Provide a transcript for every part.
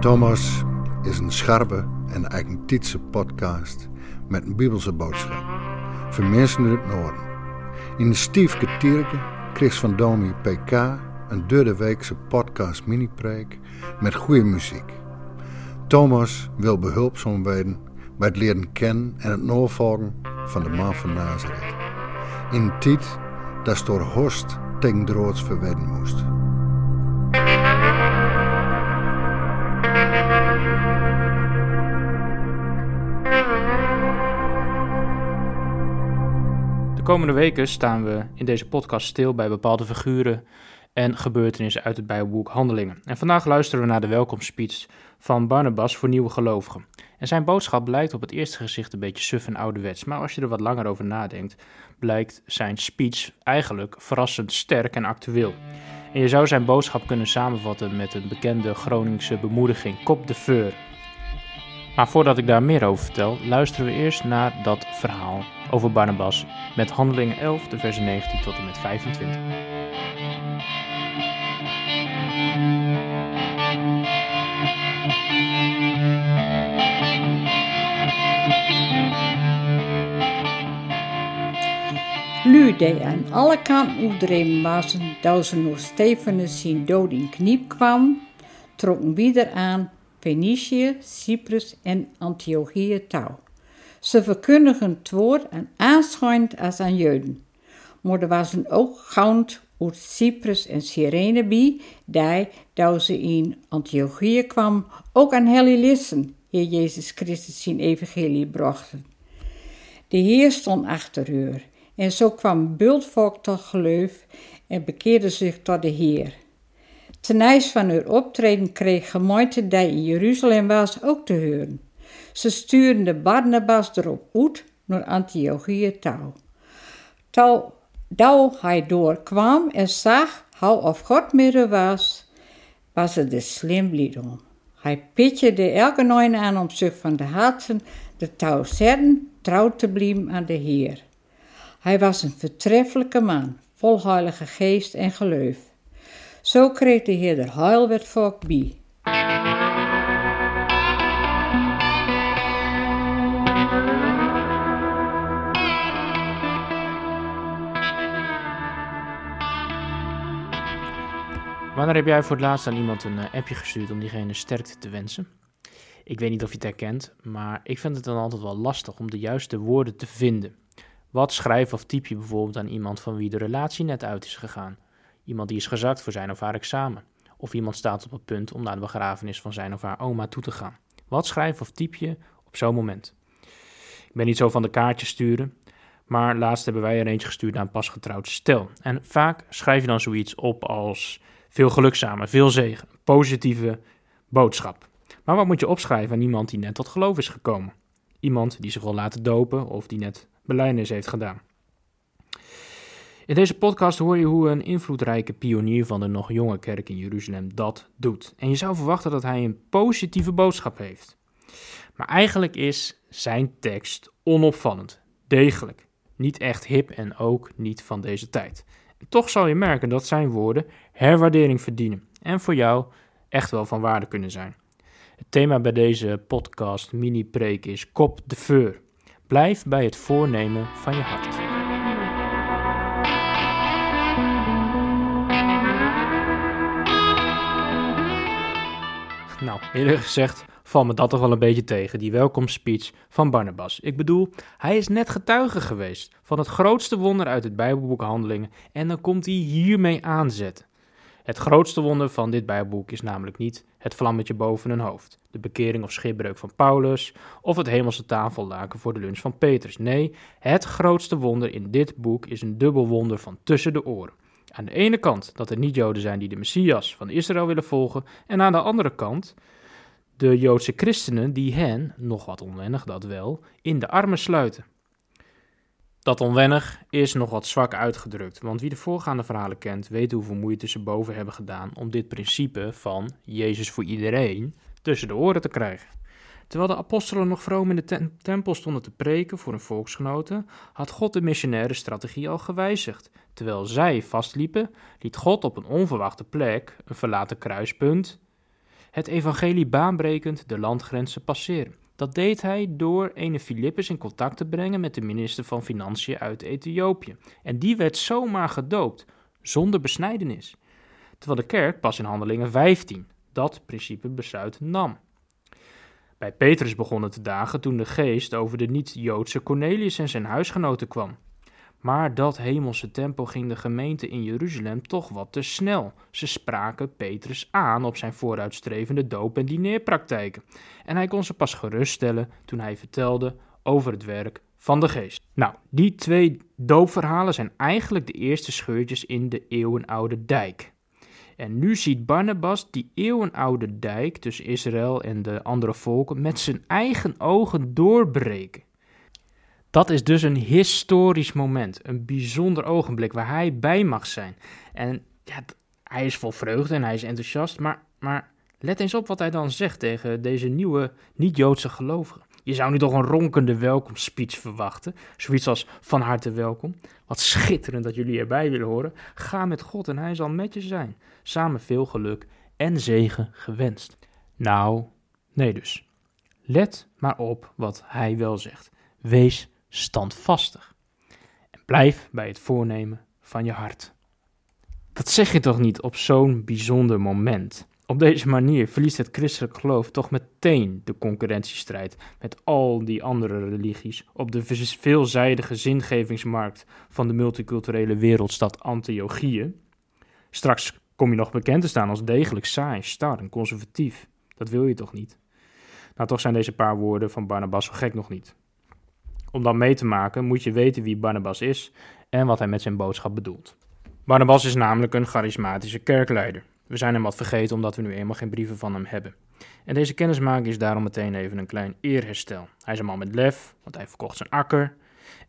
Thomas is een scherpe en eigentietse podcast met een bibelse boodschap. Voor mensen in het noorden. In de Stiefke Tierke kreeg van Domi PK een derde weekse podcast mini-preek met goede muziek. Thomas wil behulpzaam worden bij het leren kennen en het navolgen van de man van Nazareth. In een tijd dat door Horst verwedden moest. De komende weken staan we in deze podcast stil bij bepaalde figuren en gebeurtenissen uit het Bijbelboek Handelingen. En vandaag luisteren we naar de welkomstspeech van Barnabas voor nieuwe gelovigen. En zijn boodschap blijkt op het eerste gezicht een beetje suf en ouderwets, maar als je er wat langer over nadenkt, blijkt zijn speech eigenlijk verrassend sterk en actueel. En je zou zijn boodschap kunnen samenvatten met een bekende Groningse bemoediging, kop de veur. Maar voordat ik daar meer over vertel, luisteren we eerst naar dat verhaal over Barnabas met Handelingen 11, de versen 19 tot en met 25. Die aan alle kanten uitdreven was, dat ze nog Stefanus zien dood in kniep kwam, trokken wieder aan Fenicië, Cyprus en Antiochië touw. Ze verkundigen het woord en aanschijnt als aan Joden. Maar er was ook gauwend uit Cyprus en Cyrene bij, die, dat ze in Antiochië kwam, ook aan Helilissen, Heer Jezus Christus zijn evangelie brachten. De Heer stond achter haar en zo kwam bultvolk tot geloof en bekeerde zich tot de Heer. Ten ijs van haar optreden kreeg gemeente die in Jeruzalem was ook te horen. Ze stuurden de Barnabas erop uit naar Antiochië touw. Touw, hij doorkwam en zag hoe of God meer was, was het de slim lied om. Hij pitjede elke nooit aan om zich van de harten de touw zetten, trouw te blijven aan de Heer. Hij was een vertreffelijke man, vol heilige geest en geloof. Zo kreeg de Heer er heil werd volk bij. Wanneer heb jij voor het laatst aan iemand een eh, appje gestuurd om diegene sterkte te wensen? Ik weet niet of je het herkent, maar ik vind het dan altijd wel lastig om de juiste woorden te vinden. Wat schrijf of typ je bijvoorbeeld aan iemand van wie de relatie net uit is gegaan? Iemand die is gezakt voor zijn of haar examen. Of iemand staat op het punt om naar de begrafenis van zijn of haar oma toe te gaan. Wat schrijf of typ je op zo'n moment? Ik ben niet zo van de kaartjes sturen, maar laatst hebben wij er eentje gestuurd naar een pasgetrouwd stel. En vaak schrijf je dan zoiets op als veel geluk samen, veel zegen, positieve boodschap. Maar wat moet je opschrijven aan iemand die net tot geloof is gekomen? Iemand die zich wil laten dopen of die net belijdenis heeft gedaan. In deze podcast hoor je hoe een invloedrijke pionier van de nog jonge kerk in Jeruzalem dat doet. En je zou verwachten dat hij een positieve boodschap heeft. Maar eigenlijk is zijn tekst onopvallend, degelijk, niet echt hip en ook niet van deze tijd. Toch zal je merken dat zijn woorden herwaardering verdienen en voor jou echt wel van waarde kunnen zijn. Het thema bij deze podcast mini-preek is Kop de Veur. Blijf bij het voornemen van je hart. Nou, eerlijk gezegd valt me dat toch wel een beetje tegen, die welkomstspeech van Barnabas. Ik bedoel, hij is net getuige geweest van het grootste wonder uit het Bijbelboek Handelingen en dan komt hij hiermee aanzetten. Het grootste wonder van dit Bijbelboek is namelijk niet het vlammetje boven hun hoofd, de bekering of schipbreuk van Paulus of het hemelse tafellaken voor de lunch van Petrus. Nee, het grootste wonder in dit boek is een dubbel wonder van tussen de oren. Aan de ene kant dat er niet-Joden zijn die de Messias van Israël willen volgen, en aan de andere kant de Joodse christenen die hen, nog wat onwennig dat wel, in de armen sluiten. Dat onwennig is nog wat zwak uitgedrukt, want wie de voorgaande verhalen kent, weet hoeveel moeite ze boven hebben gedaan om dit principe van Jezus voor iedereen tussen de oren te krijgen. Terwijl de apostelen nog vroom in de tempel stonden te preken voor hun volksgenoten, had God de missionaire strategie al gewijzigd. Terwijl zij vastliepen, liet God op een onverwachte plek, een verlaten kruispunt, het evangelie baanbrekend de landgrenzen passeren. Dat deed hij door ene Filippus in contact te brengen met de minister van Financiën uit Ethiopië. En die werd zomaar gedoopt, zonder besnijdenis. Terwijl de kerk pas in Handelingen 15 dat principe besluit nam. Bij Petrus begonnen te dagen toen de geest over de niet-Joodse Cornelius en zijn huisgenoten kwam. Maar dat hemelse tempo ging de gemeente in Jeruzalem toch wat te snel. Ze spraken Petrus aan op zijn vooruitstrevende doop- en dineerpraktijken. En hij kon ze pas geruststellen toen hij vertelde over het werk van de geest. Nou, die twee doopverhalen zijn eigenlijk de eerste scheurtjes in de eeuwenoude dijk. En nu ziet Barnabas die eeuwenoude dijk tussen Israël en de andere volken met zijn eigen ogen doorbreken. Dat is dus een historisch moment, een bijzonder ogenblik waar hij bij mag zijn. En ja, hij is vol vreugde en hij is enthousiast, maar, maar let eens op wat hij dan zegt tegen deze nieuwe niet-Joodse gelovigen. Je zou nu toch een ronkende welkomstspeech verwachten. Zoiets als van harte welkom. Wat schitterend dat jullie erbij willen horen. Ga met God en hij zal met je zijn. Samen veel geluk en zegen gewenst. Nou, nee dus. Let maar op wat hij wel zegt. Wees standvastig. En blijf bij het voornemen van je hart. Dat zeg je toch niet op zo'n bijzonder moment? Op deze manier verliest het christelijk geloof toch meteen de concurrentiestrijd met al die andere religies op de veelzijdige zingevingsmarkt van de multiculturele wereldstad Antiochië. Straks kom je nog bekend te staan als degelijk saai, star en conservatief. Dat wil je toch niet? Nou, toch zijn deze paar woorden van Barnabas zo gek nog niet. Om dan mee te maken moet je weten wie Barnabas is en wat hij met zijn boodschap bedoelt. Barnabas is namelijk een charismatische kerkleider. We zijn hem wat vergeten omdat we nu eenmaal geen brieven van hem hebben. En deze kennismaking is daarom meteen even een klein eerherstel. Hij is een man met lef, want hij verkocht zijn akker.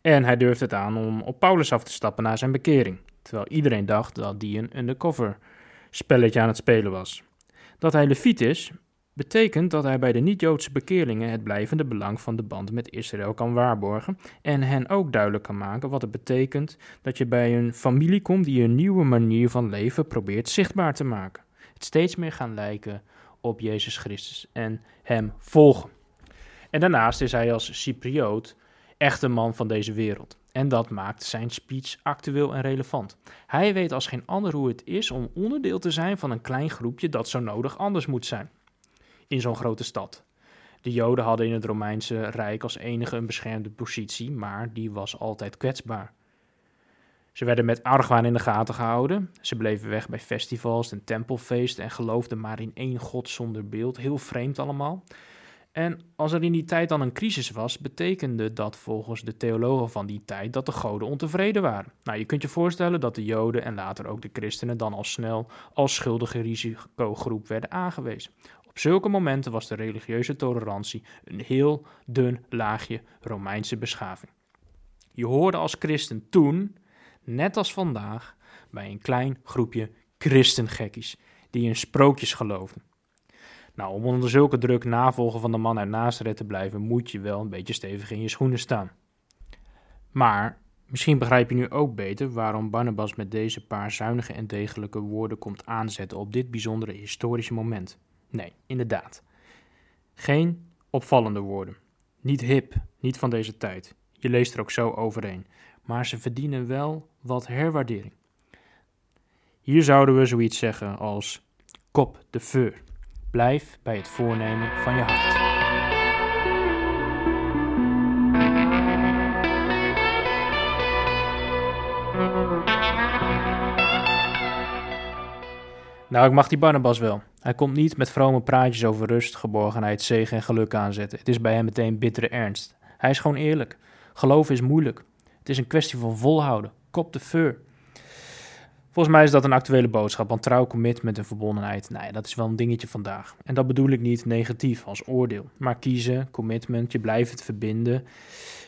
En hij durft het aan om op Paulus af te stappen na zijn bekering. Terwijl iedereen dacht dat die een undercover spelletje aan het spelen was. Dat hij leviet is, betekent dat hij bij de niet-Joodse bekeerlingen het blijvende belang van de band met Israël kan waarborgen en hen ook duidelijk kan maken wat het betekent dat je bij een familie komt die een nieuwe manier van leven probeert zichtbaar te maken. Het steeds meer gaan lijken op Jezus Christus en hem volgen. En daarnaast is hij als Cypriot echt een man van deze wereld. En dat maakt zijn speech actueel en relevant. Hij weet als geen ander hoe het is om onderdeel te zijn van een klein groepje dat zo nodig anders moet zijn in zo'n grote stad. De Joden hadden in het Romeinse Rijk als enige een beschermde positie, maar die was altijd kwetsbaar. Ze werden met argwaan in de gaten gehouden. Ze bleven weg bij festivals en tempelfeesten en geloofden maar in één God zonder beeld. Heel vreemd allemaal. En als er in die tijd dan een crisis was, betekende dat volgens de theologen van die tijd dat de goden ontevreden waren. Nou, je kunt je voorstellen dat de Joden en later ook de christenen dan al snel als schuldige risicogroep werden aangewezen. Op zulke momenten was de religieuze tolerantie een heel dun laagje Romeinse beschaving. Je hoorde als christen toen, net als vandaag, bij een klein groepje christengekkies die in sprookjes geloofden. Nou, om onder zulke druk navolger van de man uit Nazareth te blijven, moet je wel een beetje stevig in je schoenen staan. Maar misschien begrijp je nu ook beter waarom Barnabas met deze paar zuinige en degelijke woorden komt aanzetten op dit bijzondere historische moment. Nee, inderdaad. Geen opvallende woorden. Niet hip, niet van deze tijd. Je leest er ook zo overheen. Maar ze verdienen wel wat herwaardering. Hier zouden we zoiets zeggen als kop de feur. Blijf bij het voornemen van je hart. Nou, ik mag die Barnabas wel. Hij komt niet met vrome praatjes over rust, geborgenheid, zegen en geluk aanzetten. Het is bij hem meteen bittere ernst. Hij is gewoon eerlijk. Geloven is moeilijk. Het is een kwestie van volhouden. Kop de feur. Volgens mij is dat een actuele boodschap, want trouw, commitment en verbondenheid, ja, dat is wel een dingetje vandaag. En dat bedoel ik niet negatief als oordeel, maar kiezen, commitment, je blijft het verbinden.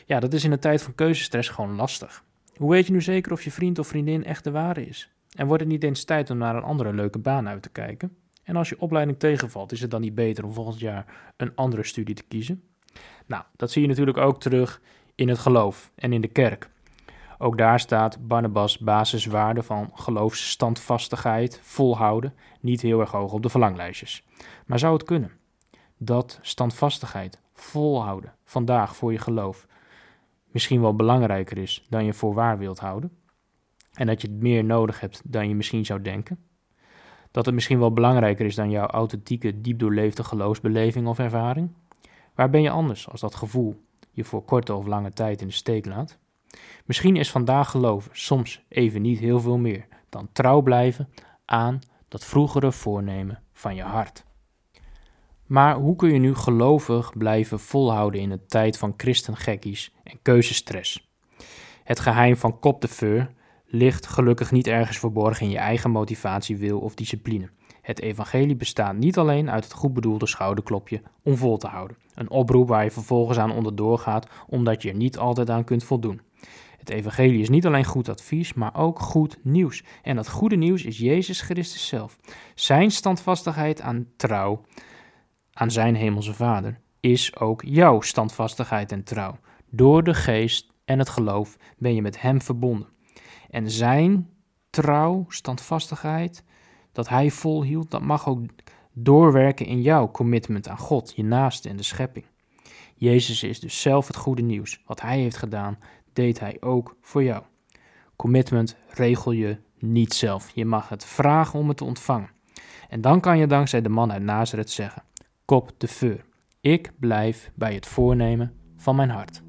Ja, dat is in een tijd van keuzestress gewoon lastig. Hoe weet je nu zeker of je vriend of vriendin echt de ware is? En wordt het niet eens tijd om naar een andere leuke baan uit te kijken? En als je opleiding tegenvalt, is het dan niet beter om volgend jaar een andere studie te kiezen? Nou, dat zie je natuurlijk ook terug in het geloof en in de kerk. Ook daar staat Barnabas basiswaarde van geloofsstandvastigheid, volhouden, niet heel erg hoog op de verlanglijstjes. Maar zou het kunnen dat standvastigheid, volhouden, vandaag voor je geloof, misschien wel belangrijker is dan je voor waar wilt houden? En dat je het meer nodig hebt dan je misschien zou denken? Dat het misschien wel belangrijker is dan jouw authentieke, diep doorleefde geloofsbeleving of ervaring? Waar ben je anders als dat gevoel je voor korte of lange tijd in de steek laat? Misschien is vandaag geloven soms even niet heel veel meer dan trouw blijven aan dat vroegere voornemen van je hart. Maar hoe kun je nu gelovig blijven volhouden in een tijd van christengekkies en keuzestress? Het geheim van kop de veur ligt gelukkig niet ergens verborgen in je eigen motivatie, wil of discipline. Het evangelie bestaat niet alleen uit het goed bedoelde schouderklopje om vol te houden. Een oproep waar je vervolgens aan onderdoor gaat omdat je er niet altijd aan kunt voldoen. Het evangelie is niet alleen goed advies, maar ook goed nieuws. En dat goede nieuws is Jezus Christus zelf. Zijn standvastigheid aan trouw aan zijn hemelse Vader is ook jouw standvastigheid en trouw. Door de geest en het geloof ben je met hem verbonden. En zijn trouw, standvastigheid, dat hij volhield, dat mag ook doorwerken in jouw commitment aan God, je naaste en de schepping. Jezus is dus zelf het goede nieuws. Wat hij heeft gedaan, deed hij ook voor jou. Commitment regel je niet zelf. Je mag het vragen om het te ontvangen. En dan kan je dankzij de man uit Nazareth zeggen: Kop de veur. Ik blijf bij het voornemen van mijn hart.